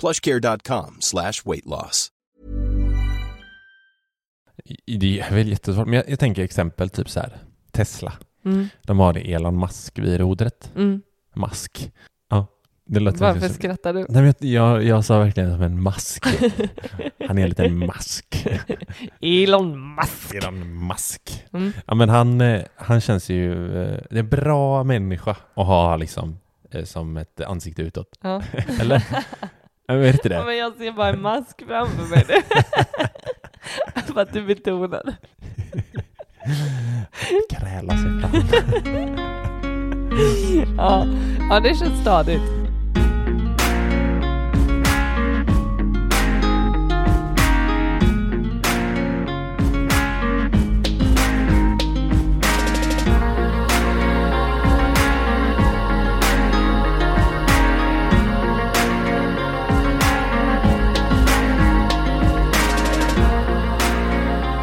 plushcare.com slash weight loss. Det är väl jättesvårt, men jag, jag tänker exempel typ så här. Tesla. Mm. De har det Elon Musk vid rodret. Mm. Mask. Ja, det låter Varför som- skrattar du? Nej, men jag, jag sa verkligen som en mask. Han är en liten mask. Elon Musk. Elon Musk. Mm. Ja, men han, eh, han känns ju... eh, Det är en bra människa att ha liksom eh, som ett ansikte utåt. Ja. Eller? Jag vet inte Ja, det. men jag ser bara en mask framför mig. För att du betonar. Kräla sig fram. Ja. ja, det känns stadigt.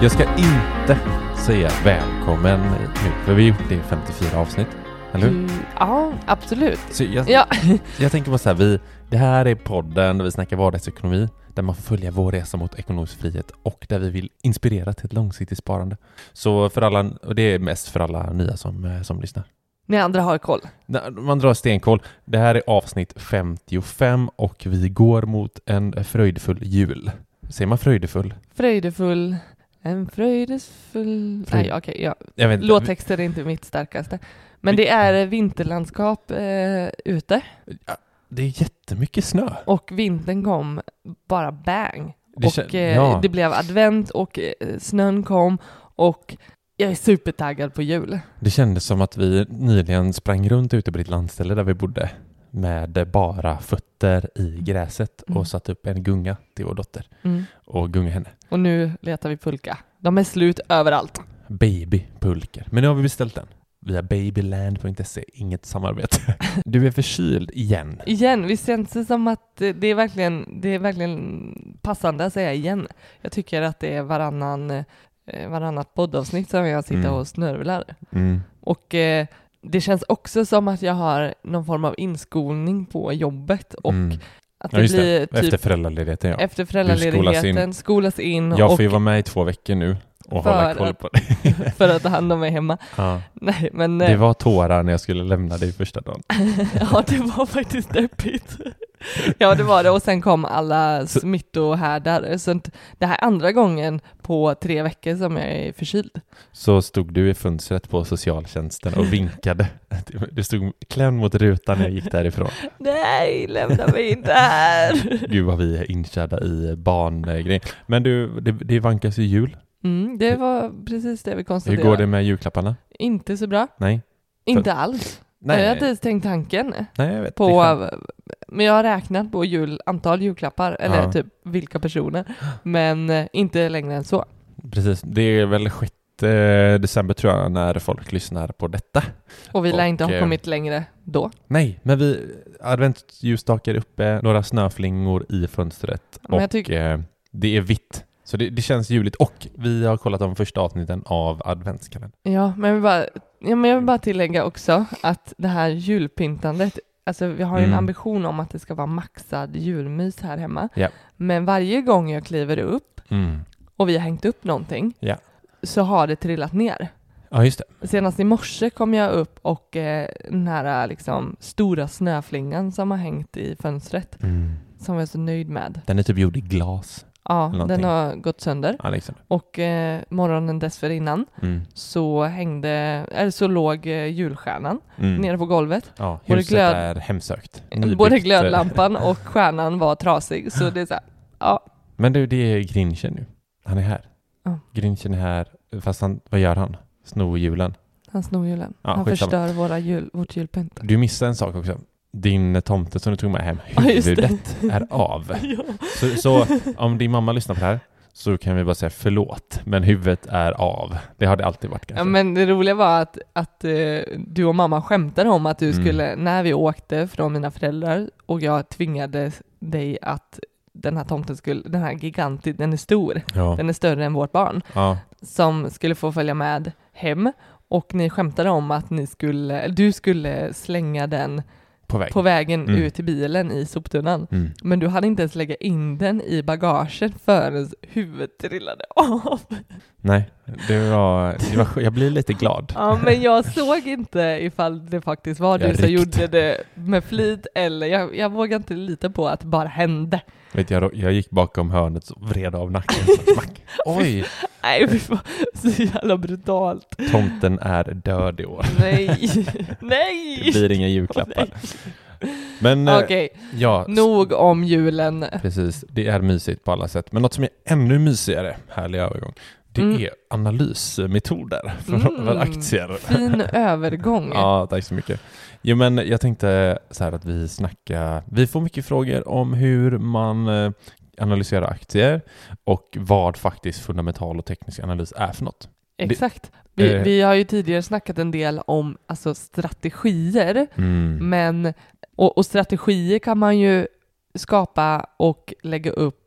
Jag ska inte säga välkommen nu, för vi har gjort det i 54 avsnitt. Eller hur? Mm, ja, absolut. Så jag, Ja. jag tänker bara så här, vi, det här är podden där vi snackar vardagsekonomi, där man får följa vår resa mot ekonomisk frihet och där vi vill inspirera till ett långsiktigt sparande. Så för alla, och det är mest för alla nya som, eh, som lyssnar. Ni andra har koll. Man drar stenkoll. Det här är avsnitt 55 och vi går mot en fröjdfull jul. Säger man fröjdefull? Fröjdefull. En fröjdefull... Fröjd- Nej, okej. ja. Jag vet inte. Låttexter är inte mitt starkaste. Men det är vinterlandskap eh, ute Det är jättemycket snö. och vintern kom bara bang. Det och eh, ja. det blev advent och eh, snön kom och jag är supertaggad på jul. Det kändes som att vi nyligen sprang runt ute på ditt landställe där vi bodde med bara fötter i gräset Mm. och satt upp en gunga till vår dotter Mm. och gunga henne. Och nu letar vi pulka. De är slut överallt. Babypulker. Men nu har vi beställt den via babyland.se. Inget samarbete. Du är förkyld igen. Igen, visst känns det som att det är verkligen, det är verkligen passande att säga igen. Jag tycker att det är varannan, eh, varannat poddavsnitt som jag sitter Mm. och snörvlar. Mm. Och eh, det känns också som att jag har någon form av inskolning på jobbet och Mm. att Ja, det blir det. typ Efter föräldraledigheten ja. efter Du skolas föräldraledigheten skolas in, Jag får ju vara med i två veckor nu och hålla koll på det. för att ta hand om mig hemma. ja. Nej, men Det eh, var tårar när jag skulle lämna dig första dagen. ja, det var faktiskt deppigt. Ja, det var det. Och sen kom alla smittohärdar. Så det här är andra gången på tre veckor som jag är förkyld. Så stod du i fönstret på socialtjänsten och vinkade. Du stod klämd mot rutan när jag gick därifrån. Nej, lämna mig inte här. Gud vad vi är inkörda i barngrejer. Men du, det, det vankas ju jul. Mm, det var precis det vi Hur konstaterade. går det med julklapparna? Inte så bra. Nej? Inte alls. Jag har inte ens tänkt tanken. Nej, jag vet. På, men jag har räknat på jul, antal julklappar, eller Ja. typ vilka personer. Men eh, inte längre än så. Precis, det är väl 6 december tror jag när folk lyssnar på detta. Och vi lär Och, inte ha eh, kommit längre då. Nej, men vi adventsljusstakar uppe, några snöflingor i fönstret Men och eh, Det är vitt. Så det, det känns juligt. Och vi har kollat de första avsnitten av adventskalendern. Ja, men jag vill bara, ja, men jag vill bara tillägga också att det här julpyntandet, alltså vi har ju en Mm. ambition om att det ska vara maxad julmys här hemma. Ja. Men varje gång jag kliver upp Mm. och vi har hängt upp någonting Ja. så har det trillat ner. Ja, just det. Senast i morse kom jag upp och eh, den här liksom, stora snöflingan som har hängt i fönstret, Mm. som jag är så nöjd med. Den är typ gjord i glas. Ja, den har gått sönder. Ja, liksom. Och eh, morgonen dessförinnan Mm. så hängde, eller så låg eh, julstjärnan Mm. nere på golvet. Ja, Både huset glöd- är hemsökt. Både Nybyggt, eh, glödlampan och stjärnan var trasig, så det är så här, ja, Men du, det är Grinchen nu. Han är här. Ja. Grinchen är här, fast han, vad gör han? Snor julen. han snor julen. Ja, han skitsamma. förstör våra jul, vårt julpynt. Du missade en sak också. Din tomte som du tog med hem, Ja, huvudet är av. Ja. Så, så om din mamma lyssnar på det här så kan vi bara säga förlåt, men huvudet är av. Det har det alltid varit kanske. Ja, men det roliga var att, att eh, du och mamma skämtade om att du Mm. skulle, när vi åkte från mina föräldrar och jag tvingade dig att den här tomten skulle, den här gigantisk, den är stor, ja. den är större än vårt barn, ja. som skulle få följa med hem och ni skämtade om att ni skulle, du skulle slänga den På väg. på vägen Mm. ut till bilen i soptunnan. Mm. Men du hade inte ens lägga in den i bagaget förrän huvudet trillade av. Nej, det var, det var, jag blir lite glad. Ja, men jag såg inte ifall det faktiskt var du som gjorde det med flit eller jag, jag vågar inte lita på att det bara hände. Vet jag, jag gick bakom hörnet och vred av nacken. Så. Oj! Nej, fy fan, så jävla brutalt. Tomten är död i år. Nej, nej! Det blir inga julklappar. Men eh, Okej, ja, nog om julen. precis. Det är mysigt på alla sätt. Men något som är ännu mysigare, härlig övergång, det Mm. är analysmetoder för, Mm. för aktier. Fin övergång. Ja, tack så mycket. Jo, men jag tänkte så här att vi snackar, vi får mycket frågor om hur man eh, analyserar aktier och vad faktiskt fundamental och teknisk analys är för något. Exakt. Vi, Eh. vi har ju tidigare snackat en del om alltså, strategier, Mm. men och, och strategier kan man ju skapa och lägga upp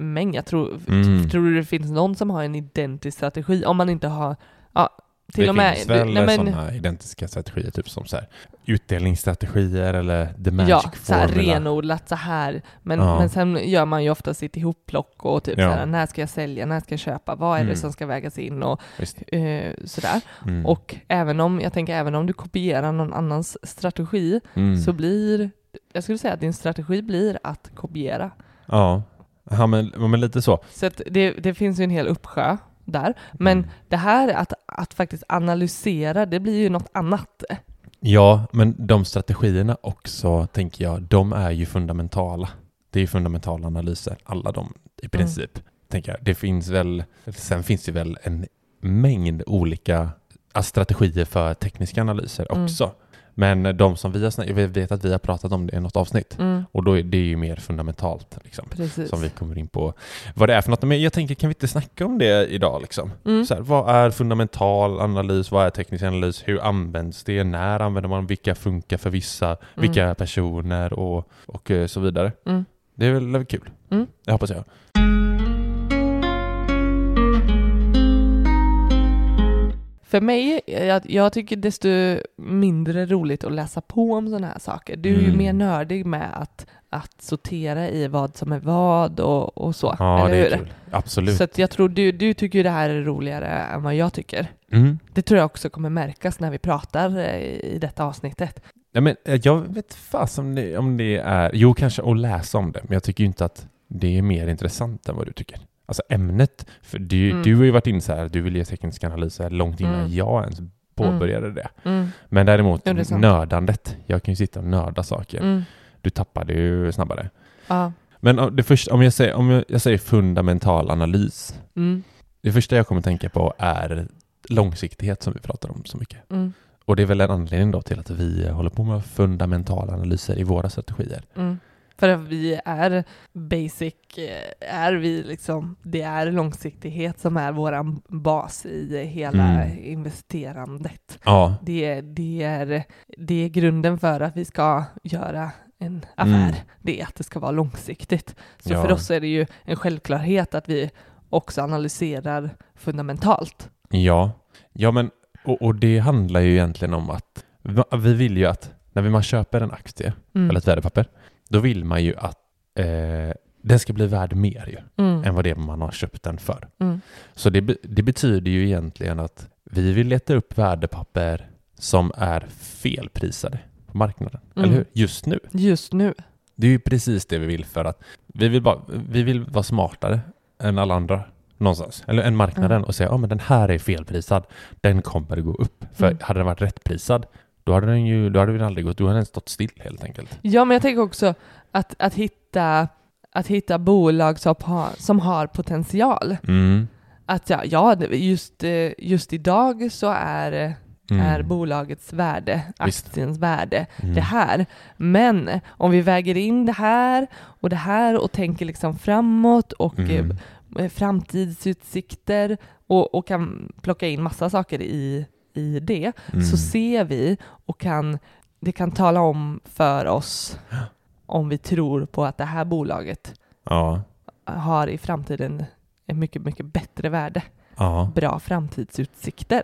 mängd. Jag tror, Mm. tror du det finns någon som har en identisk strategi? Om man inte har, ja, till det och med... finns väl nej, men- sådana identiska strategier, typ som så här, utdelningsstrategier eller the magic Ja, så här formula. renodlat så här. Men, Ja. men sen gör man ju ofta sitt ihopplock och typ Ja. så här, när ska jag sälja, när ska jag köpa, vad är det Mm. som ska vägas in och eh, sådär. Mm. Och även om, jag tänker även om du kopierar någon annans strategi Mm. så blir, jag skulle säga att din strategi blir att kopiera. Ja, ja men, men lite så. Så att det, det finns ju en hel uppsjö där. Men Mm. det här att, att faktiskt analysera, det blir ju något annat. Ja, men de strategierna också, tänker jag, de är ju fundamentala. Det är ju fundamentala analyser, alla de i princip. Tänker jag. Det finns väl, sen finns det väl en mängd olika strategier för tekniska analyser Mm. Men de som vi har snackat, jag vet att vi har pratat om det i något avsnitt. Mm, Och då är det ju mer fundamentalt liksom. precis. Som vi kommer in på vad det är för något. Men jag tänker, kan vi inte snacka om det idag liksom? Mm. Så här, vad är fundamental analys? Vad är teknisk analys? Hur används det? När använder man? Vilka funkar för vissa? Vilka personer? Och, och eh, så vidare. Mm. Det är väl, väl kul? Mm. Det hoppas jag. För mig, jag, jag tycker desto mindre roligt att läsa på om sådana här saker. Du är ju Mm. mer nördig med att, att sortera i vad som är vad och, och så. Ja, eller det är hur? kul. Absolut. Så jag tror du, du tycker ju det här är roligare än vad jag tycker. Mm. Det tror jag också kommer märkas när vi pratar eh, i detta avsnittet. Ja, men, eh, jag vet fast om det, om det är... Jo, kanske att läsa om det. Men jag tycker ju inte att det är mer intressant än vad du tycker. Alltså ämnet. För du, Mm. du har ju varit inne så här, du vill ge tekniska analyser långt innan Mm. jag ens påbörjade det. Mm. Men däremot Ja, det nördandet. Jag kan ju sitta och nörda saker. Mm. Du tappar det ju snabbare. Ja. Men det första, om jag säger, om jag, jag säger fundamental analys. Mm. Det första jag kommer tänka på är långsiktighet som vi pratar om så mycket. Mm. Och det är väl en anledning då till att vi håller på med fundamentala analyser i våra strategier. Mm. För att vi är basic, eh, är vi liksom, det är långsiktighet som är våran bas i hela Mm. investerandet. Ja, Det, det, är, det är grunden för att vi ska göra en affär, Mm. det är att det ska vara långsiktigt. Så Ja. för oss är det ju en självklarhet att vi också analyserar fundamentalt. Ja, ja men och, och det handlar ju egentligen om att vi vill ju att när man köper en aktie Mm. eller ett värdepapper, då vill man ju att eh, den ska bli värd mer ju, Mm. än vad det är man har köpt den för. Mm. Så det, det betyder ju egentligen att vi vill leta upp värdepapper som är felprisade på marknaden, Mm. eller hur? Just nu. Just nu. Det är ju precis det vi vill för att vi vill, bara, vi vill vara smartare än alla andra någonstans, eller än marknaden Mm. och säga ja men den här är felprisad, den kommer gå upp. För Mm. hade den varit rättprisad, då hade den ju, då hade den aldrig gått, då hade den stått still helt enkelt. Ja, men jag tänker också att, att, hitta, att hitta bolag som har, som har potential. Mm. Att ja, ja just, eh, just idag så är, Mm. är bolagets värde, Visst. aktiens värde, Mm. det här. Men om vi väger in det här och det här och tänker liksom framåt och Mm. eh, framtidsutsikter och, och kan plocka in massa saker i, i det, Mm. så ser vi och kan, det kan tala om för oss om vi tror på att det här bolaget Ja, har i framtiden ett mycket, mycket bättre värde, ja, bra framtidsutsikter.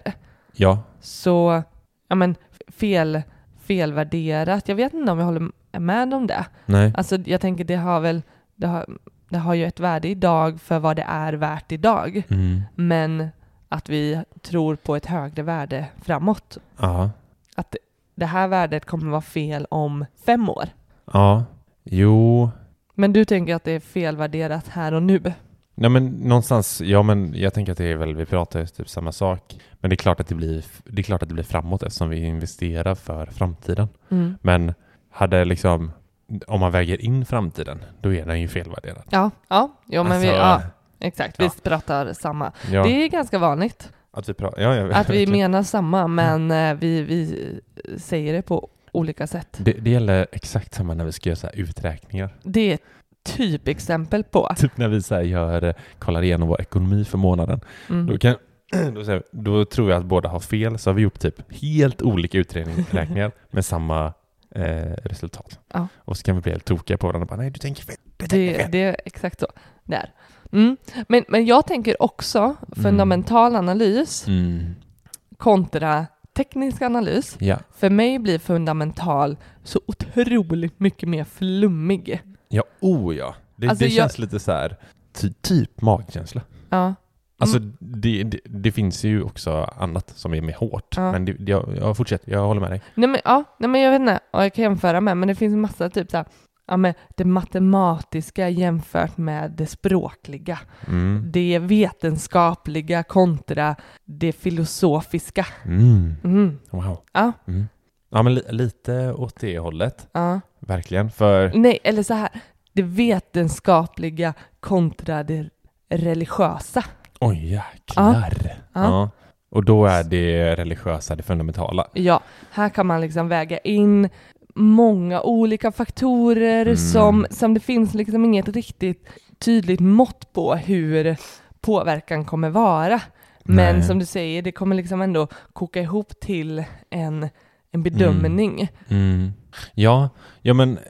ja, Så, ja men fel, felvärderat, jag vet inte om jag håller med om det. nej, Alltså jag tänker det har väl, det har, det har ju ett värde idag för vad det är värt idag, mm. men att vi tror på ett högre värde framåt. ja, Att det här värdet kommer vara fel om fem år. ja, jo, Men du tänker att det är felvärderat här och nu? Nej men någonstans, ja men jag tänker att det är väl, vi pratar typ samma sak. Men det är klart att det blir, det är klart att det blir framåt eftersom vi investerar för framtiden. Mm. Men hade liksom, om man väger in framtiden, då är den ju felvärderad. Ja, ja, jo, men vi, Alltså, ja exakt, vi ja. pratar samma. ja, Det är ganska vanligt att vi pratar, ja, ja, att vi menar samma, men eh, vi, vi säger det på olika sätt. det, det gäller exakt samma när vi ska göra här uträkningar. Det är ett typexempel på. Typ när vi så här gör, eh, kollar igenom vår ekonomi för månaden. Mm. Då, kan, då, vi- då tror jag att båda har fel, så har vi gjort typ helt olika uträkningar med samma eh, resultat. Ja. Och så kan vi bli helt tokiga på varandra och bara, nej du tänker fel, du tänker Det, fel. det är exakt så. Där. Mm. Men, men jag tänker också fundamental analys Mm. kontra teknisk analys. Ja. För mig blir fundamental så otroligt mycket mer flummig. ja, oh ja. Det, Alltså, det jag- känns lite så här, ty, typ magkänsla. Ja. Alltså Mm. det, det, det finns ju också annat som är mer hårt. Ja. Men det, jag, jag fortsätter, jag håller med dig. Nej men, ja, nej men jag vet inte, ja, jag kan jämföra med, men det finns massa typ så här, ja men det matematiska jämfört med det språkliga. Mm. Det vetenskapliga kontra det filosofiska. Mm. Mm. Wow. Ja, Mm. Ja men li, lite åt det hållet, ja. verkligen. För Nej, eller så här, det vetenskapliga kontra det religiösa. Oj jäklar. Ja. Ja. Och då är det religiösa det fundamentala. Ja, här kan man liksom väga in många olika faktorer Mm. som, som det finns liksom inget riktigt tydligt mått på hur påverkan kommer vara. Men Nej. som du säger, det kommer liksom ändå koka ihop till en, en bedömning. Mm. Ja, ja men eh,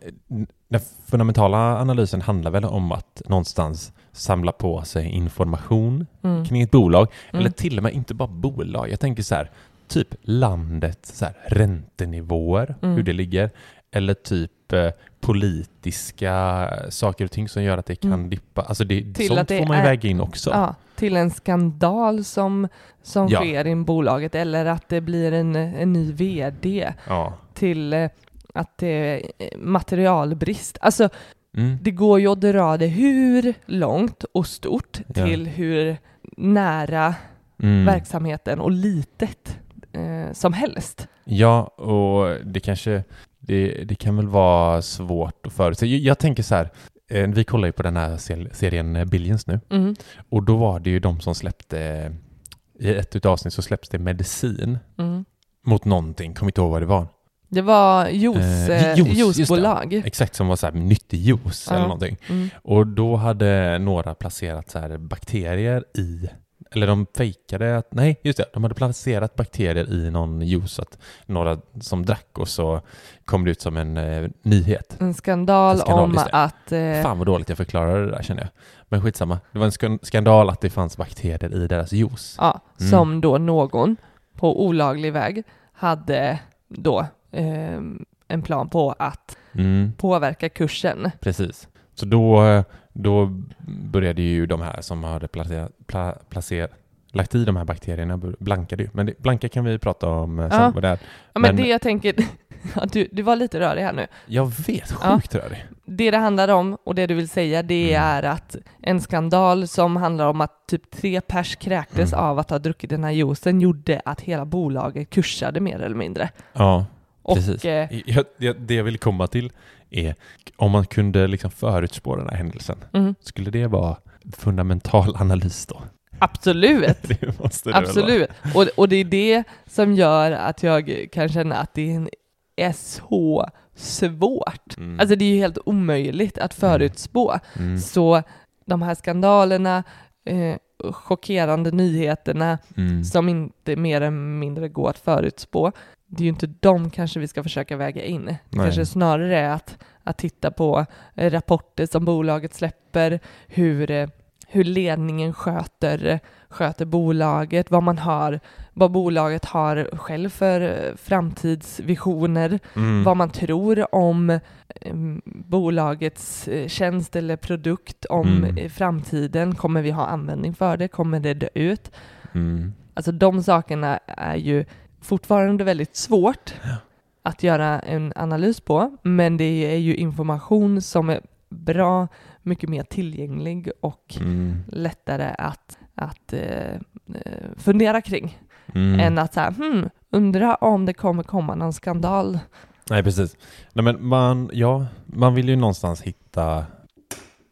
den fundamentala analysen handlar väl om att någonstans samla på sig information Mm. kring ett bolag. Mm. Eller till och med inte bara bolag. Jag tänker så här, typ landet, så här, räntenivåer, Mm. hur det ligger. Eller typ eh, politiska saker och ting som gör att det kan Mm. dippa. Alltså det, Till sånt att det får man ju är- väga in också. Ja, till en skandal som, som Ja. sker i bolaget eller att det blir en, en ny VD Ja. till eh, att det är eh, materialbrist. Alltså Mm. det går ju att dra det hur långt och stort Ja. till hur nära Mm. verksamheten och litet eh, som helst. Ja, och det kanske, det, det kan väl vara svårt att förutse. Jag, jag tänker så här, eh, vi kollar ju på den här ser- serien eh, Billions nu Mm. och då var det ju de som släppte, i ett utav avsnitt så släpps det medicin Mm. mot någonting, kommer inte ihåg vad det var. Det var juice, Eh, eh, juice, juicebolag. Exakt, som var så här nyttig juice Ja. eller någonting. Mm. Och då hade några placerat så här bakterier i eller de fejkade att, nej just det, de hade placerat bakterier i någon juice, att några som drack och så kom det ut som en eh, nyhet. En skandal, En skandal, om att... Eh, Fan vad dåligt jag förklarade det där känner jag. Men skitsamma, det var en skan- skandal att det fanns bakterier i deras juice. ja, Mm. som då någon på olaglig väg hade då eh, en plan på att Mm, påverka kursen. precis. Så då, då började ju de här som hade placerat, pla, placer, lagt i de här bakterierna blankade ju. Men det, blanka kan vi prata om eh, sen Ja. vad det är. Ja, men, Men- det jag tänker, ja, du, du var lite rörig här nu. Jag vet, Ja. sjukt rörig. Det det handlar om och det du vill säga det Mm. är att en skandal som handlar om att typ tre pers kräktes Mm. av att ha druckit den här juicen gjorde att hela bolaget kursade mer eller mindre. Ja, Och precis. eh, Jag, jag, det jag vill komma till är om man kunde liksom förutspå den här händelsen, mm, skulle det vara fundamental analys då? absolut, det måste det väl vara? absolut. Och, och det är det som gör att jag kan känna att det är, en, är så svårt. Mm. Alltså det är ju helt omöjligt att förutspå. mm. Så de här skandalerna, eh, chockerande nyheterna Mm. som inte mer eller mindre går att förutspå, det är ju inte de kanske vi ska försöka väga in. Det Nej. kanske snarare är att, att titta på eh, rapporter som bolaget släpper, hur, eh, hur ledningen sköter, sköter bolaget, vad man har, vad bolaget har själv för eh, framtidsvisioner, Mm. vad man tror om bolagets tjänst eller produkt, om Mm. framtiden, kommer vi ha användning för det, kommer det dö ut? Mm. Alltså de sakerna är ju fortfarande väldigt svårt Ja. att göra en analys på, men det är ju information som är bra mycket mer tillgänglig och Mm. lättare att, att eh, eh, fundera kring Mm. än att säga hmm, undra om det kommer komma någon skandal. Nej, precis. Nej, men man, ja, man vill ju någonstans hitta,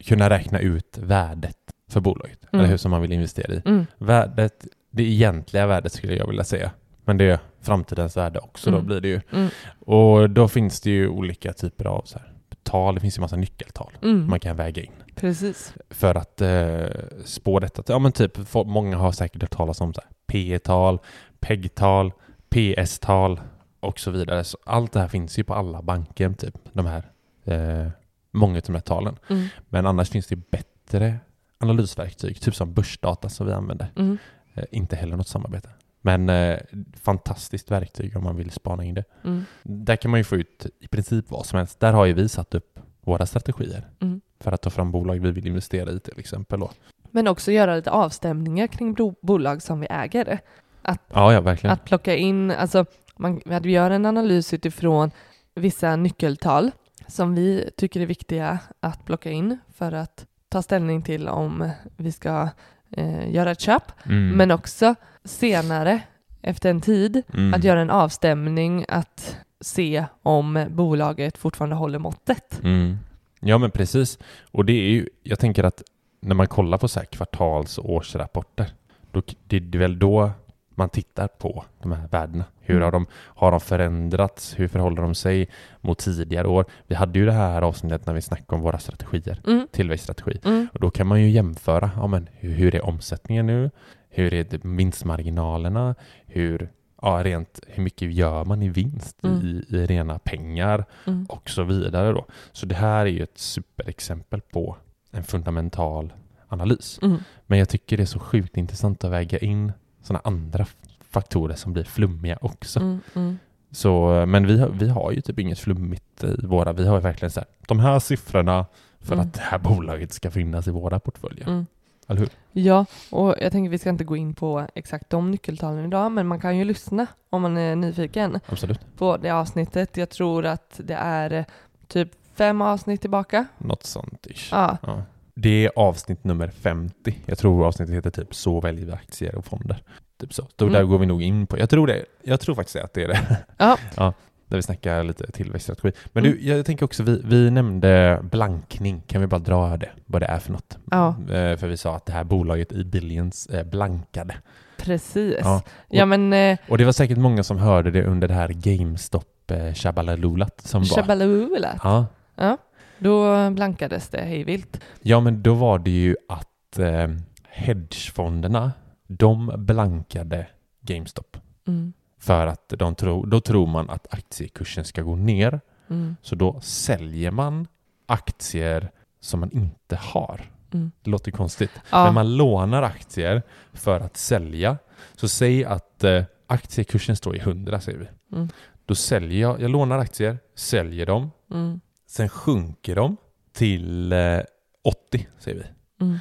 kunna räkna ut värdet för bolaget, Mm. eller hur som man vill investera i. Mm. Värdet, det egentliga värdet skulle jag vilja säga. Men det är framtidens värde också då Mm. blir det ju. Mm. Och då finns det ju olika typer av så här, tal, det finns ju massa nyckeltal Mm. man kan väga in. Precis. För att eh, spå detta. Ja men typ, många har säkert hört talas om P-tal, PEG-tal, PS-tal och så vidare. Så allt det här finns ju på alla banker, typ de här, eh, många av de här talen. Mm. Men annars finns det bättre analysverktyg, typ som börsdata som vi använder. Mm. Eh, inte heller något samarbete. Men eh, fantastiskt verktyg om man vill spana in det. Mm. Där kan man ju få ut i princip vad som helst. Där har ju vi satt upp våra strategier Mm. för att ta fram bolag vi vill investera i till exempel. Då. Men också göra lite avstämningar kring bolag som vi äger. Ja, ja, verkligen. Att plocka in, alltså man, att vi gör en analys utifrån vissa nyckeltal som vi tycker är viktiga att plocka in för att ta ställning till om vi ska eh, göra ett köp. Mm. Men också senare, efter en tid, Mm. att göra en avstämning, att se om bolaget fortfarande håller måttet. Mm. Ja, men precis. Och det är ju, jag tänker att när man kollar på så här kvartals och årsrapporter, då, det är väl då man tittar på de här värdena. Hur Mm. har, de, har de förändrats? Hur förhåller de sig mot tidigare år? Vi hade ju det här avsnittet när vi snackade om våra strategier, Mm. tillväxtstrategi. Mm. Och då kan man ju jämföra, ja, men hur, hur är omsättningen nu? Hur är det vinstmarginalerna? Hur, ja, rent, hur mycket gör man i vinst Mm. i, i rena pengar? Mm. och så vidare. Då. Så det här är ju ett superexempel på en fundamental analys. Mm. Men jag tycker det är så sjukt intressant att väga in sådana andra faktorer som blir flummiga också. Mm. Mm. Så, men vi har, vi har ju typ inget flummigt i våra. Vi har verkligen så här, de här siffrorna för Mm. att det här bolaget ska finnas i våra portföljer. Eller hur? Ja, och jag tänker vi ska inte gå in på exakt de nyckeltalen idag, men man kan ju lyssna om man är nyfiken Absolut. på det avsnittet. Jag tror att det är eh, typ fem avsnitt tillbaka. Något sånt ish. Ja, Ja. Det är avsnitt nummer 50. Jag tror avsnittet heter typ Så väljer vi aktier och fonder. Typ så. Då, Mm. Där går vi nog in på. Jag tror det. Jag tror faktiskt att det är det. Ja. ja. Där vi snackar lite tillväxtstrategi. Men Mm. du, jag tänker också, vi, vi nämnde blankning. Kan vi bara dra det? Vad det är för något? Ja. Eh, För vi sa att det här bolaget i Billions blankade. precis. Ja. Ja, men eh, Och det var säkert många som hörde det under det här GameStop eh, som var. Shabaloola, Ja. då blankades det hej vilt. Ja, men då var det ju att eh, hedgefonderna de blankade GameStop. Mm. För att de tror, då tror man att aktiekursen ska gå ner. Mm. Så då säljer man aktier som man inte har. Mm. Det låter konstigt. Ja. Men man lånar aktier för att sälja. Så säg att eh, aktiekursen står i 100 säger vi. Mm. Då säljer jag, jag lånar aktier, säljer dem, Mm. sen sjunker de till eh, 80 säger vi. Mm.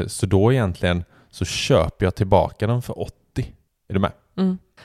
Eh, så då egentligen så köper jag tillbaka dem för 80. Är du med?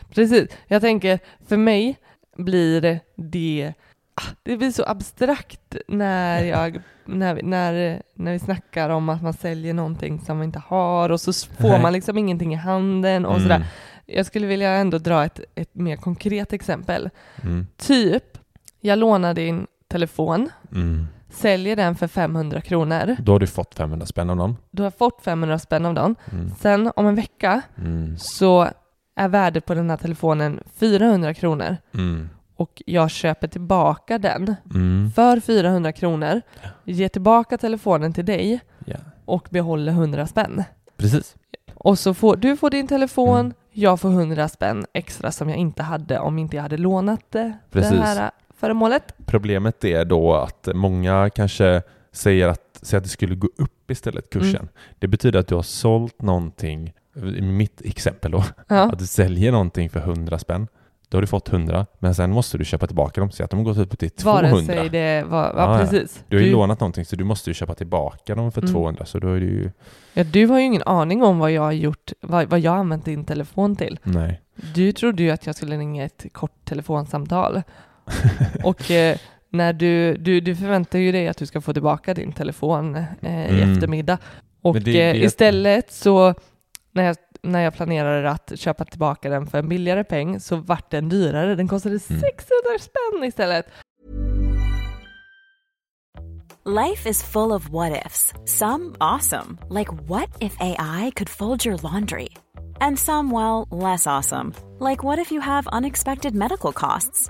Mm. Precis. Jag tänker, för mig blir det ah, det blir så abstrakt när, jag, när, när, när vi snackar om att man säljer någonting som man inte har och så får man liksom ingenting i handen och Mm. sådär. Jag skulle vilja ändå dra ett, ett mer konkret exempel. Mm. Typ, jag lånar din telefon, Mm. säljer den för 500 kronor. Då har du fått 500 spänn av någon. Du har fått 500 spänn av den. Mm. Sen om en vecka Mm. så är värdet på den här telefonen 400 kronor Mm. och jag köper tillbaka den Mm. för 400 kronor, ger tillbaka telefonen till dig Ja. och behåller 100 spänn. Precis. Och så får du får din telefon, Mm. jag får 100 spänn extra som jag inte hade om inte jag hade lånat det, det Precis. här föremålet. Problemet är då att många kanske säger att, säger att det skulle gå upp istället, kursen. Mm. Det betyder att du har sålt någonting, i mitt exempel då, Ja. att du säljer någonting för 100 spänn. Då har du fått 100, men sen måste du köpa tillbaka dem. Så att de har gått upp till 200. Vare sig det var, ja, precis. Du har ju lånat någonting så du måste ju köpa tillbaka dem för Mm. 200, så då är det ju... ja, du har ju ingen aning om vad jag har gjort, vad, vad jag har använt din telefon till. Nej. Du trodde ju att jag skulle ringa ett kort telefonsamtal. Och eh, när du, du, du förväntar ju dig att du ska få tillbaka din telefon eh, i Mm. eftermiddag. Och det- eh, det- istället så när jag, när jag planerade att köpa tillbaka den för en billigare peng så vart den dyrare. Den kostade Mm. 600 spänn istället. Life is full of what ifs. Some awesome, like what if AI could fold your laundry? And some, well, less awesome, like what if you have unexpected medical costs?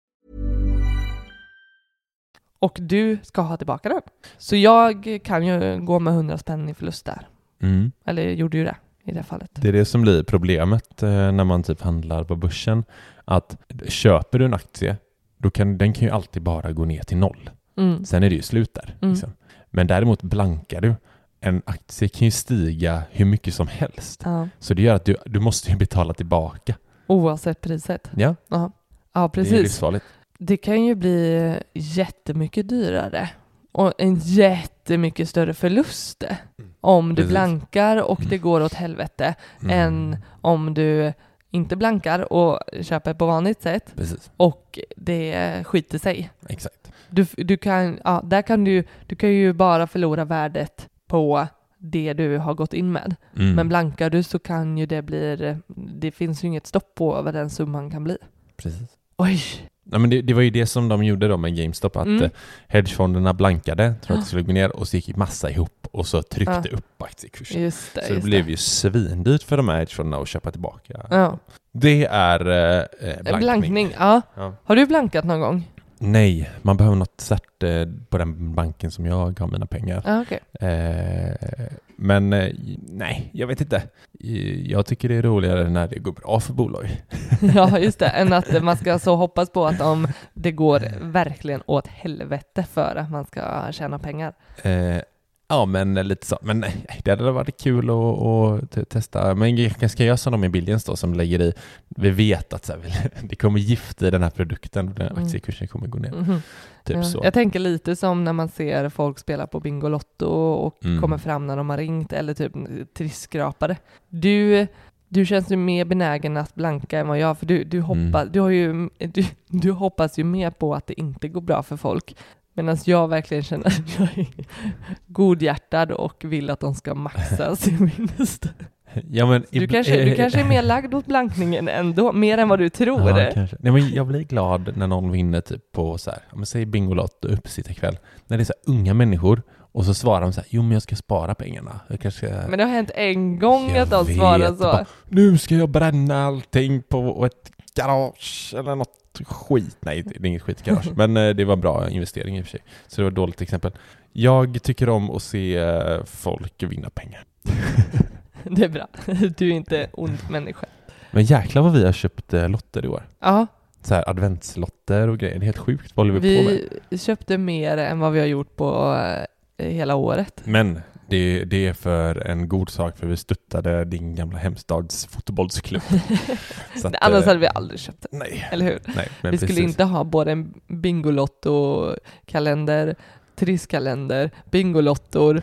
Och du ska ha tillbaka den. Så jag kan ju gå med 100 spänn i förlust där. Mm. Eller gjorde ju det i det fallet. Det är det som blir problemet eh, när man typ handlar på börsen. Att köper du en aktie, då kan den kan ju alltid bara gå ner till noll. Mm. Sen är det ju slut där. Mm. Liksom. Men däremot blankar du. En aktie kan ju stiga hur mycket som helst. Ja. Så det gör att du, du måste ju betala tillbaka. Oavsett priset. Ja, Ja, ja det är precis. livsfarligt. Det kan ju bli jättemycket dyrare och en jättemycket större förlust om du Precis. blankar och det går åt helvete Mm. än om du inte blankar och köper på vanligt sätt Precis, och det skiter sig. exakt. Du, du kan, ja, där kan du, du kan ju bara förlora värdet på det du har gått in med. Mm. Men blankar du så kan ju det bli, det finns ju inget stopp på vad den summan kan bli. Precis. Oj! Ja, men det, det var ju det som de gjorde då med GameStop, att Mm. eh, hedgefonderna blankade, tror att det skulle gå ner och så gick massa ihop och så tryckte Ja. upp aktiekursen. Just det. Så det blev ju svindyrt för de här hedgefonderna att köpa tillbaka. Ja. Det är eh, eh, blankning. Blankning. Ja. Har du blankat någon gång? Nej, man behöver något cert eh, på den banken som jag har mina pengar. Ja, okej. Eh, men eh, nej, jag vet inte. Jag tycker det är roligare när det går bra för bolag. Ja, just det. Än att man ska så hoppas på att om det går verkligen åt helvete för att man ska tjäna pengar. Eh, Ja, men lite så. Men nej, det hade varit kul att, att te- testa. Men jag ska göra som de i Billions då, som lägger i, vi vet att så här, det kommer gift i den här produkten den Mm. aktiekursen kommer gå ner. Mhm. Typ Ja, så. Jag tänker lite som när man ser folk spela på Bingolotto och Mm. kommer fram när de har ringt eller typ trissskrapare. Du, du känns ju mer benägen att blanka än vad jag, för du, du, hoppas, Mm. du, har ju, du, du hoppas ju mer på att det inte går bra för folk. Medan jag verkligen känner att jag är godhjärtad och vill att de ska maxa sin vinst. Ja, men, Du kanske, du kanske är mer lagd åt blankningen ändå, mer än vad du tror. Ja, kanske. Nej, men jag blir glad när någon vinner typ på så här, men säg Bingolotto uppesittarkväll. När det är så unga människor och så svarar de så här, jo men jag ska spara pengarna. Jag kanske. Men det har hänt en gång Jag att de svarar så. bara, nu ska jag bränna allting på ett garage eller något skit. Nej, det är inget skitgarage. men eh, det var en bra investering i och för sig. Så det var ett dåligt exempel. Jag tycker om att se eh, folk vinna pengar. Det är bra. Du är inte ond människa. Men jäklar vad vi har köpt eh, lotter i år. Ja, Så här adventslotter och grejer. Det är helt sjukt. Vad håller vi, på med? vi köpte mer än vad vi har gjort på hela året. Men det, det är för en god sak för vi stöttade din gamla hemstads fotbollsklubb. Att, Annars eh, hade vi aldrig köpt det, Nej, eller hur? nej. Vi skulle precis. inte ha både en Bingolotto-kalender, trisskalender, Bingolottor.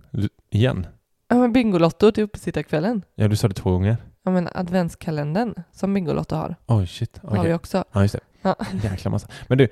Igen? Ja men Bingolotto till uppesittarkvällen. Ja, du sa det två gånger. Ja men adventskalendern som Bingolotto har, Oj, shit. har vi också. Ja, just det. Ja. Jäkla massa. Men du,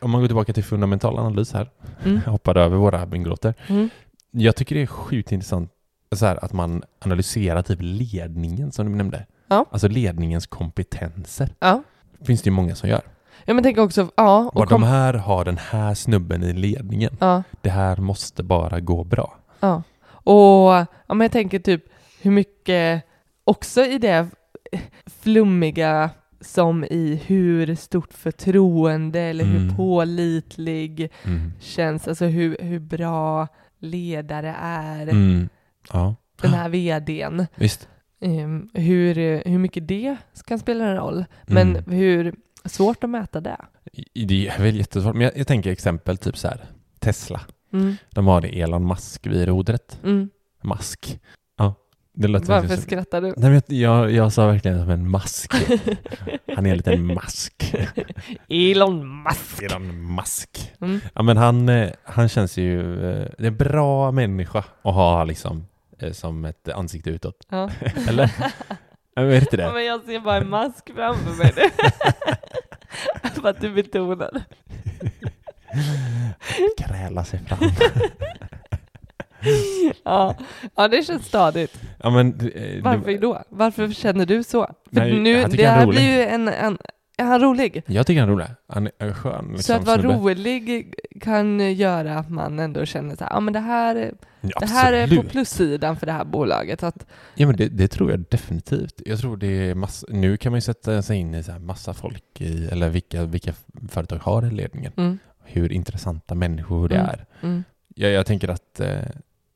om man går tillbaka till fundamental analys här. Mm. Hoppade över våra bingolotter. Mm. Jag tycker det är sjukt intressant så här, att man analyserar typ ledningen som du nämnde. Ja. Alltså ledningens kompetenser. Ja. finns det ju många som gör. ja men tänk också, ja. Och kom, de här har den här snubben i ledningen. ja. Det här måste bara gå bra. Ja, och ja, men jag tänker typ hur mycket, också i det flummiga som i hur stort förtroende eller hur Mm. pålitlig Mm. känns, alltså hur, hur bra ledare är Mm. Ja, den här vdn. visst. Ehm, hur, hur mycket det kan spela en roll, men Mm. hur svårt att mäta det. Det är väl jättesvårt, men jag, jag tänker exempel typ så här. Tesla. Mm. De har det Elon Musk vid rodret. Mm. Mask. Ja, Varför som... skrattar du? Nej, men jag, jag sa verkligen som en mask. Han är en liten mask. Elon Musk! Elon Musk. Mm. Ja, men han, eh, han känns ju... eh, Det är en bra människa att ha liksom eh, som ett ansikte utåt. Ja. Eller? Jag vet inte Ja, det. men jag ser bara en mask framför mig. För att du betonar. Kräla sig fram. Ja. ja, det känns stadigt. Ja, men, eh, Varför det, då? Varför känner du så? För Nej, nu, jag det han är här rolig. blir ju en, en... Är han rolig? jag tycker han är rolig. Han är skön. Liksom, så att vara snubbe. rolig kan göra att man ändå känner så här, ja men det här, Ja, det här är på plussidan för det här bolaget. Att, Ja men det, det tror jag definitivt. Jag tror det är massa, nu kan man ju sätta sig in i så här massa folk i, eller vilka, vilka företag har i ledningen. mm, Hur intressanta människor det Mm. är. mm, Jag, jag tänker att, eh,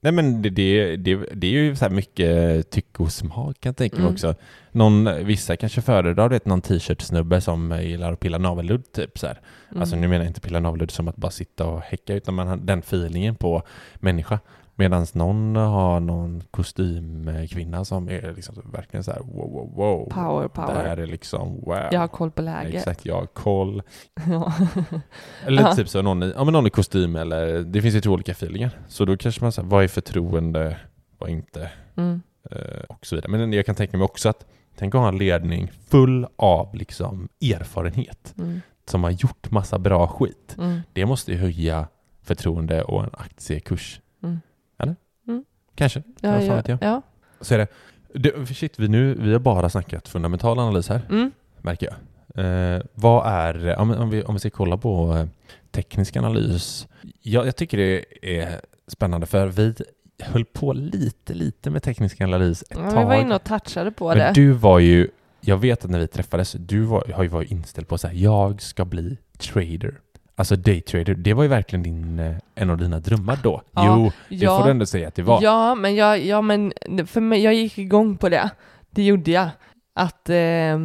nej men det, det, det, det är ju så mycket tycke och smak kan jag tänka mig Mm. också. Någon, vissa kanske föredrar vet, någon t-shirt-snubbe som gillar att pilla navelludd typ så här. mm. Alltså nu menar jag inte pilla navelludd som att bara sitta och häcka utan man har den feelingen på människa. Medan någon har någon kostymkvinna som är liksom verkligen så här wow, wow, wow. Power, Det power. här är liksom wow. Jag har koll på läget. Exakt, jag har koll. Ja. Eller Ja. typ så någon i, ja, men någon i kostym eller det finns ju två olika feelingar. Så då kanske man säger vad är förtroende, vad inte Mm. eh, och så vidare. Men jag kan tänka mig också att tänk att ha en ledning full av liksom erfarenhet Mm. som har gjort massa bra skit. Mm. Det måste ju höja förtroende och en aktiekurs. Mm. Kanske. Ja, ja, jag. ja. Så är det. det shit, vi, nu, vi har bara snackat fundamental analys här, Mm. märker jag. Eh, vad är, om, om, vi, om vi ska kolla på eh, teknisk analys. Jag, jag tycker det är spännande för vi höll på lite, lite med teknisk analys ett Ja, tag. vi var inne och touchade på Men det. du var ju, jag vet att när vi träffades, du var, har ju varit inställd på här, jag ska bli trader. Alltså daytrader, det var ju verkligen din, eh, en av dina drömmar då. Ja, jo, det får du ändå säga att det var. Ja, men jag, ja, men för mig, jag gick igång på det. Det gjorde jag. Att, eh,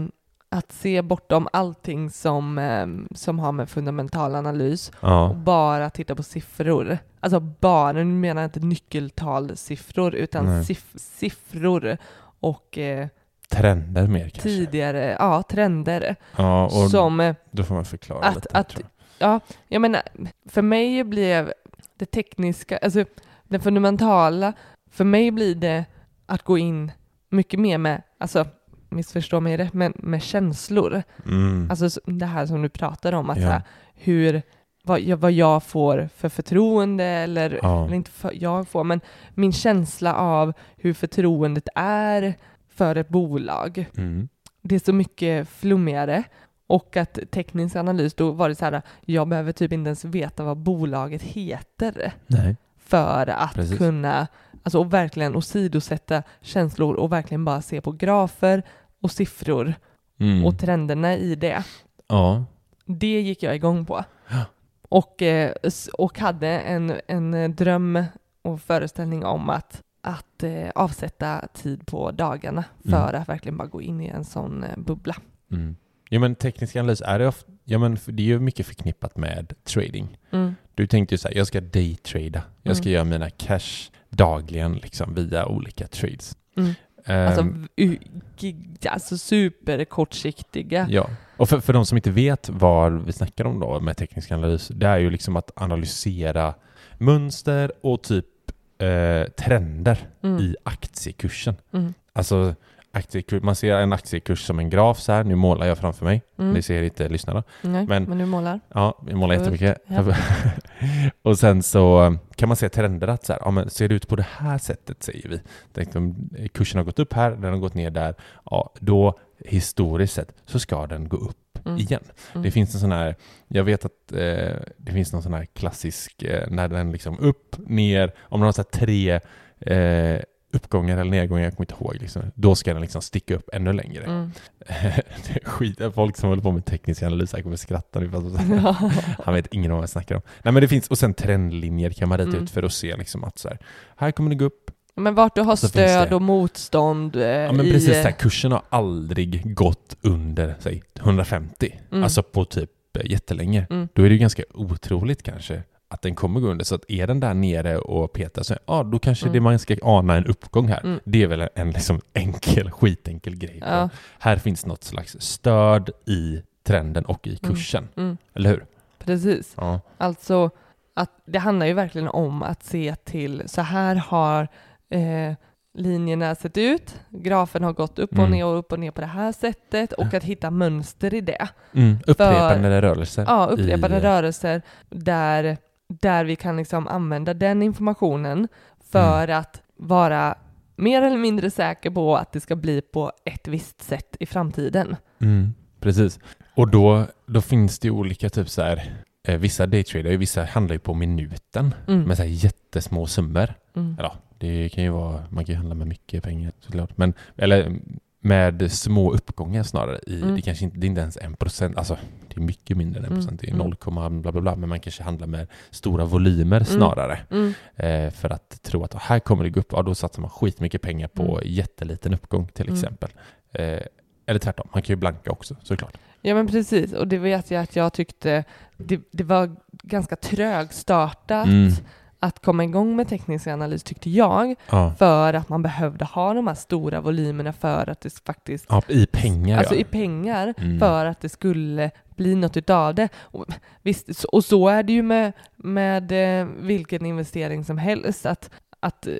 att se bortom allting som, eh, som har med fundamental analys och Ja. bara titta på siffror. Alltså bara, nu menar jag inte nyckeltalsiffror utan siff- siffror och eh, Trender mer kanske. tidigare, ja, trender. Ja, och som, eh, då får man förklara att- lite. att-. Ja, jag menar, för mig blev det tekniska, alltså det fundamentala, för mig blir det att gå in mycket mer med, alltså missförstå mig rätt, men med känslor. Mm. Alltså det här som du pratar om, att Ja. här, hur, vad jag, vad jag får för förtroende eller, Ja. eller inte för, jag får, men min känsla av hur förtroendet är för ett bolag. Mm. Det är så mycket flummigare och att teknisk analys, då var det så här, jag behöver typ inte ens veta vad bolaget heter Nej. för att Precis. kunna, alltså och verkligen åsidosätta känslor och verkligen bara se på grafer och siffror Mm. och trenderna i det. ja. Det gick jag igång på. Ja. Och, eh, och hade en, en dröm och föreställning om att, att eh, avsätta tid på dagarna för Mm. att verkligen bara gå in i en sån eh, bubbla. Mm. Ja men teknisk analys är det ofta, ja men det är ju mycket förknippat med trading. Mm. Du tänkte ju så här, jag ska daytrada. Jag ska Mm. göra mina cash dagligen liksom via olika trades. Mm. Ehm, Alltså, gig- alltså superkortsiktiga. Ja, och för, för de som inte vet vad vi snackar om då med teknisk analys, det är ju liksom att analysera mönster och typ eh, trender Mm. i aktiekursen. Mm. Alltså, aktiekur- man ser en aktiekurs som en graf så här, nu målar jag framför mig, Mm. det ser inte lyssnarna. Nej, men- men, du målar. Ja, vi målar jättemycket. och sen så kan man se trender att så här, ja, men ser det ut på det här sättet säger vi. Tänk om kursen har gått upp här, den har gått ner där. Ja, då historiskt sett så ska den gå upp Mm. igen. Mm. Det finns en sån här, jag vet att eh, det finns någon sån här klassisk, eh, när den liksom upp, ner, om den har så tre eh, uppgångar eller nedgångar, jag kommer inte ihåg, liksom, då ska den liksom sticka upp ännu längre. Mm. skit, folk som håller på med teknisk analys här kommer skratta nu. Han vet ingen om vad jag snackar om. Nej men det finns, och sen trendlinjer kan man rita Mm. ut för att se liksom att så här, här kommer det gå upp. Men vart du har Så stöd och motstånd eh, Ja men i... precis, så kursen har aldrig gått under, säg 150. Mm. Alltså på typ eh, jättelänge. Mm. Då är det ju ganska otroligt kanske att den kommer gå under. Så att är den där nere och petar så, ja då kanske Mm. det man ska ana en uppgång här. Mm. Det är väl en liksom enkel, skitenkel grej. Ja. Här finns något slags stöd i trenden och i kursen. Mm. Eller hur? Precis. Ja. Alltså, att det handlar ju verkligen om att se till, så här har eh, linjerna sett ut, grafen har gått upp och Mm. ner och upp och ner på det här sättet och att hitta mönster i det. Mm. Upprepande rörelser. Ja, upprepade i, rörelser där, där vi kan liksom använda den informationen för Mm. att vara mer eller mindre säker på att det ska bli på ett visst sätt i framtiden. Mm, precis. Och då, då finns det olika typ så här, eh, vissa daytrader, vissa handlar ju på minuten Mm. med så här jättesmå summor. Mm. Ja, det kan ju vara, man kan ju handla med mycket pengar såklart. Men, eller med små uppgångar snarare. I, Mm. Det kanske inte, det är inte ens en procent, alltså det är mycket mindre än en Mm, procent, det är mm. 0, bla bla bla, men man kanske handlar med stora volymer snarare. Mm. Eh, för att tro att här kommer det gå upp, ja då satsar man skitmycket pengar på Mm. jätteliten uppgång till Mm. exempel. Eh, eller tvärtom, man kan ju blanka också såklart. Ja men precis, och det vet jag att jag tyckte det, det var ganska trögstartat Mm. Att komma igång med teknisk analys tyckte jag, Ja. för att man behövde ha de här stora volymerna för att det faktiskt, ja, i pengar alltså ja. i pengar, Mm. för att det skulle bli något utav det. Och, visst, så- och så är det ju med, med eh, vilken investering som helst, att, att eh,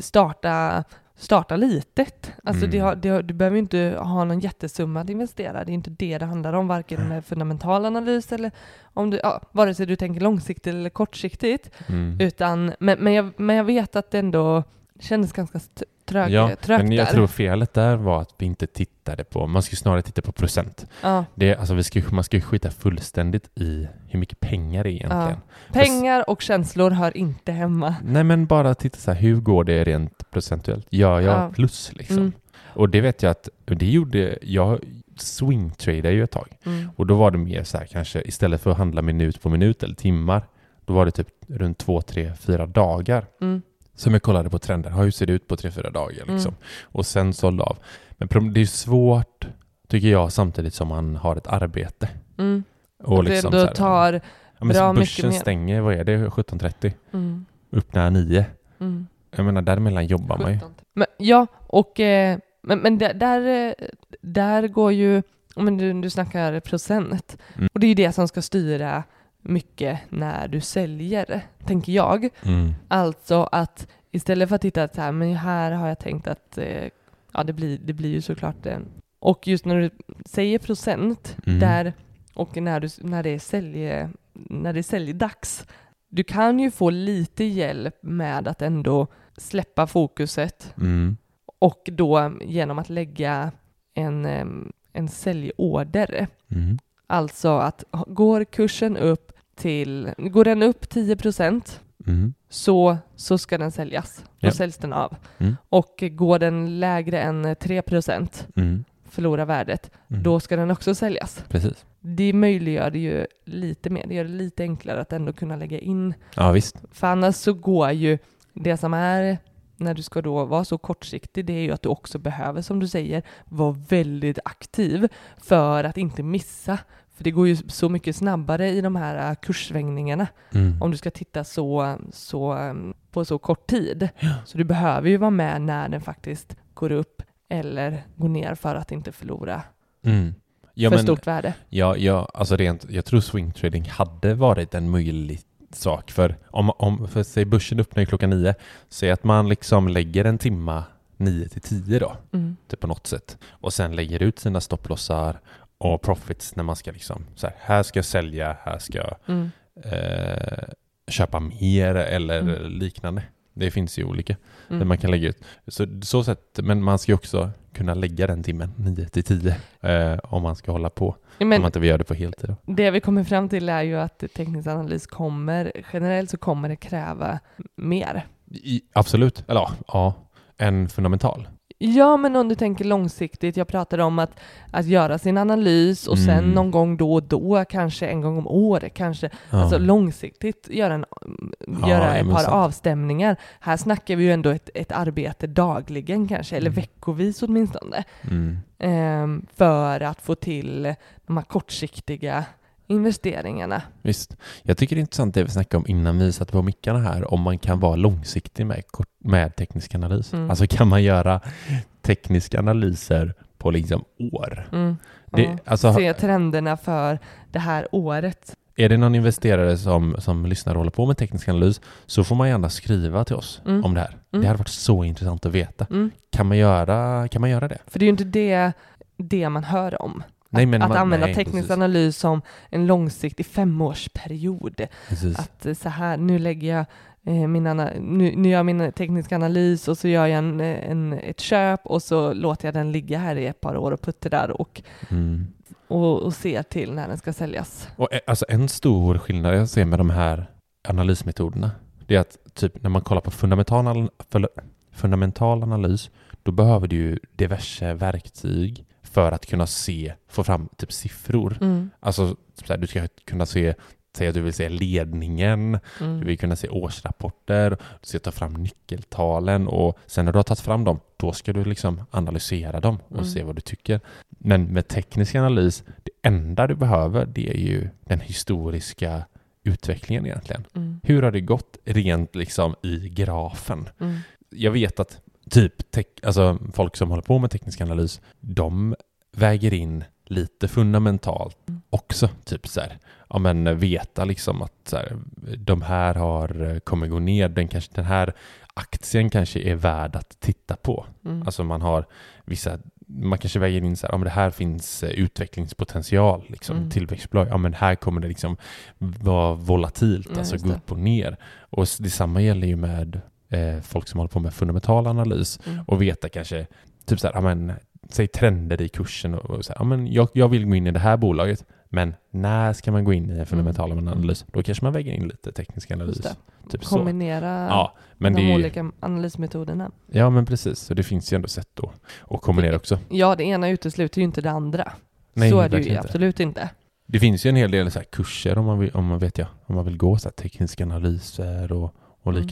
starta starta litet. Alltså Mm. det har, det har, du behöver inte ha någon jättesumma att investera. Det är inte det det handlar om, varken med fundamental analys eller om du, ja, vare sig du tänker långsiktigt eller kortsiktigt. Mm. Utan, men, men, jag, men jag vet att det ändå kändes ganska trög, Ja, trögt men jag där. tror felet där var att vi inte tittade på, man ska ju snarare titta på procent. ja. Det, alltså vi ska, man ska ju skita fullständigt i hur mycket pengar det är egentligen. Pengar och känslor hör inte hemma. Nej men bara titta så här, hur går det rent procentuellt? Gör jag Ja. plus liksom? Mm. Och det vet jag att, det gjorde, jag swingtradade ju ett tag. Mm. Och då var det mer så här kanske, istället för att handla minut på minut eller timmar, då var det typ runt två, tre, fyra dagar Mm. Som jag kollade på trender. Hur ser det ut på tre, fyra dagar liksom? Mm. Och sen sålde av. Men det är svårt tycker jag, samtidigt som man har ett arbete. Mm. Och liksom det så då här- tar... ja, men bra mycket börsen stänger, vad är det, 17.30? Mm. Öppnar 9. Mm. Jag menar, däremellan jobbar man ju. Men, ja, och eh, men, men där, där, eh, där går ju, men du, du snackar procent, Mm. och det är ju det som ska styra mycket när du säljer, tänker jag. Mm. Alltså att istället för att titta att så här, men här har jag tänkt att, eh, ja det blir, det blir ju såklart det. Och just när du säger procent, Mm. där, och när, du, när det är sälj, när det är säljdags, du kan ju få lite hjälp med att ändå släppa fokuset Mm. och då genom att lägga en, en säljorder. Mm. Alltså att går kursen upp till, går den upp 10 Mm. så, så ska den säljas. Då Ja. säljs den av. Mm. Och går den lägre än 3 Mm. förlorar värdet, Mm. då ska den också säljas. Precis. Det möjliggör det ju lite mer, det gör det lite enklare att ändå kunna lägga in Ja, visst. För annars så går ju det som är när du ska då vara så kortsiktig, det är ju att du också behöver, som du säger, vara väldigt aktiv för att inte missa. För det går ju så mycket snabbare i de här äh, kurssvängningarna Mm. om du ska titta så, så, ähm, på så kort tid. Så du behöver ju vara med när den faktiskt går upp eller går ner för att inte förlora Mm. Ja, för men, stort värde. ja, ja, alltså rent, jag tror swing trading hade varit en möjlig sak för om, om för säg börsen öppnar klockan nio, säg att man liksom lägger en timma 9 till 10 då, Mm. typ på något sätt, och sen lägger ut sina stopplossar och profits när man ska liksom, så här, här ska jag sälja, här ska jag Mm. eh, köpa mer eller Mm. liknande. Det finns ju olika Mm. där man kan lägga ut. Så, så sätt, men man ska ju också kunna lägga den timmen 9 till 10 eh, om man ska hålla på. Om Men man inte vill göra det på heltid. Det vi kommer fram till är ju att teknisk analys kommer, generellt så kommer det kräva mer. I, absolut, eller ja, ja, en fundamental. Ja, men om du tänker långsiktigt, jag pratade om att, att göra sin analys och sen Mm. någon gång då och då, kanske en gång om året, kanske Ja. alltså långsiktigt göra, en, Ja, göra ett par sant. avstämningar. Här snackar vi ju ändå ett, ett arbete dagligen kanske, eller Mm. veckovis åtminstone, Mm. ehm, för att få till de här kortsiktiga investeringarna. Visst. Jag tycker det är intressant det vi snackade om innan vi satte på mickarna här, om man kan vara långsiktig med, med teknisk analys. Mm. Alltså kan man göra tekniska analyser på liksom år? Mm. Det, Ja. alltså, Se trenderna för det här året. Är det någon investerare som, som lyssnar och håller på med teknisk analys så får man gärna skriva till oss Mm. om det här. Mm. Det hade varit så intressant att veta. Mm. Kan man göra, kan man göra det? För det är ju inte det, det man hör om. Nej, att men att man- använda nej, teknisk precis. analys som en långsiktig femårsperiod. Precis. Att eh, så här, nu lägger jag eh, min nu, nu gör jag min tekniska analys och så gör jag en, en, ett köp och så låter jag den ligga här i ett par år och putta där och, Mm. och, och ser till när den ska säljas. Och eh, alltså en stor skillnad jag ser med de här analysmetoderna det är att typ när man kollar på fundamental, fundamental analys då behöver du ju diverse verktyg för att kunna se, få fram typ siffror. Mm. Alltså typ här, du ska kunna se Säg att du vill se ledningen, Mm. du vill kunna se årsrapporter, du ska ta fram nyckeltalen och sen när du har tagit fram dem, då ska du liksom analysera dem och Mm. se vad du tycker. Men med teknisk analys, det enda du behöver det är ju den historiska utvecklingen egentligen. Mm. Hur har det gått rent liksom i grafen? Mm. Jag vet att typ tech, alltså folk som håller på med teknisk analys, de väger in lite fundamentalt Mm. också. Typ så här, ja men veta liksom att så här, de här har eh, kommer gå ner, den, kanske, den här aktien kanske är värd att titta på. Mm. Alltså man har vissa, man kanske väger in så här, ja men det här finns eh, utvecklingspotential, liksom Mm. tillväxtbolag, ja men här kommer det liksom vara volatilt, Ja, alltså gå upp och ner. Och detsamma gäller ju med eh, folk som håller på med fundamental analys Mm. och veta kanske, typ så här, ja men säg trender i kursen och, och så här, ja men jag, jag vill gå in i det här bolaget, men när ska man gå in i en fundamental Mm. analys? Då kanske man väger in lite teknisk analys. Typ så. Kombinera Ja, men de är olika analysmetoderna. ja men precis, så det finns ju ändå sätt då att kombinera också. Ja, det ena utesluter ju inte det andra. Nej, så är det ju inte. absolut inte. Det finns ju en hel del så kurser om man vill, om man vet jag, om man vill gå så tekniska analyser och, och Mm.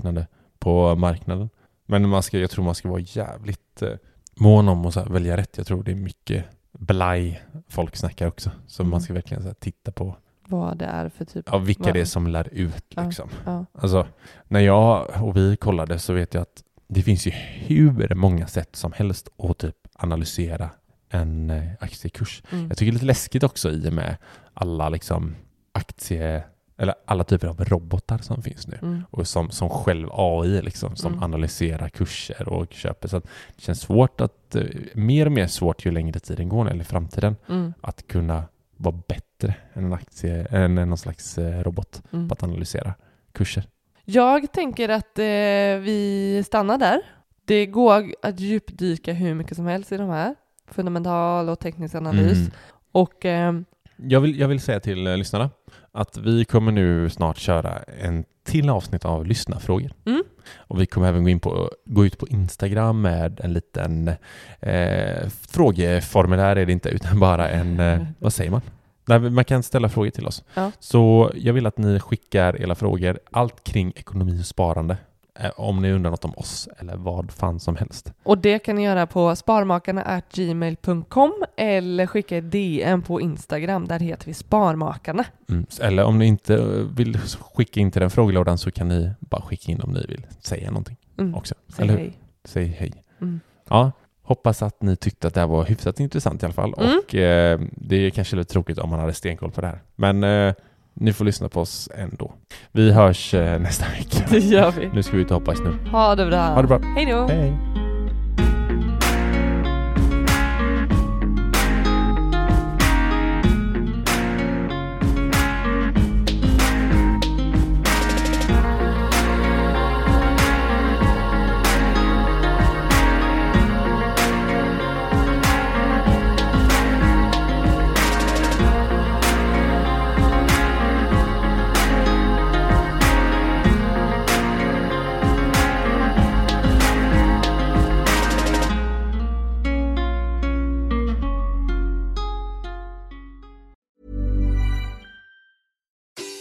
På marknaden. Men man ska, jag tror man ska vara jävligt eh, mån om att välja rätt. Jag tror det är mycket blaj folk snackar också. Så Mm. man ska verkligen så titta på Vad det är för typ. ja, vilka Vad- det är som lär ut. Ja. Liksom. Ja. Alltså, när jag och vi kollade så vet jag att det finns ju hur många sätt som helst att typ analysera en eh, aktiekurs. Mm. Jag tycker det är lite läskigt också i och med alla liksom aktie eller alla typer av robotar som finns nu Mm. och som, som själv AI liksom, som Mm. analyserar kurser och köper. Så det känns svårt att, eh, mer och mer svårt ju längre tiden går, eller i framtiden, Mm. att kunna vara bättre än en aktie, än någon slags eh, robot Mm. på att analysera kurser. Jag tänker att eh, vi stannar där. Det går att djupdyka hur mycket som helst i de här. Fundamental och teknisk analys. Mm. Och eh, Jag, vill, jag vill säga till eh, lyssnarna att vi kommer nu snart köra en till avsnitt av lyssnarfrågor. Mm. Och vi kommer även gå, in på, gå ut på Instagram med en liten eh, frågeformulär är det inte, utan bara en, eh, vad säger man? Nej, man kan ställa frågor till oss. Ja. Så jag vill att ni skickar era frågor, allt kring ekonomi och sparande. Eh, om ni undrar något om oss eller vad fan som helst. Och det kan ni göra på sparmakarna.gmail.com eller skicka ett DM på Instagram. Där heter vi Sparmakarna. Mm. Eller om ni inte eh, vill skicka in till den frågelådan så kan ni bara skicka in om ni vill säga någonting Mm. också. Säg Eller hur? hej. Säg hej. Mm. Ja, hoppas att ni tyckte att det här var hyfsat intressant i alla fall. Mm. Och eh, det är kanske lite tråkigt om man hade stenkoll på det här. Men eh, ni får lyssna på oss ändå. Vi hörs eh, nästa vecka. Det gör vi. Nu ska vi ut och hoppa i snö. Ha det bra. Ha det bra. Hej då. Hej.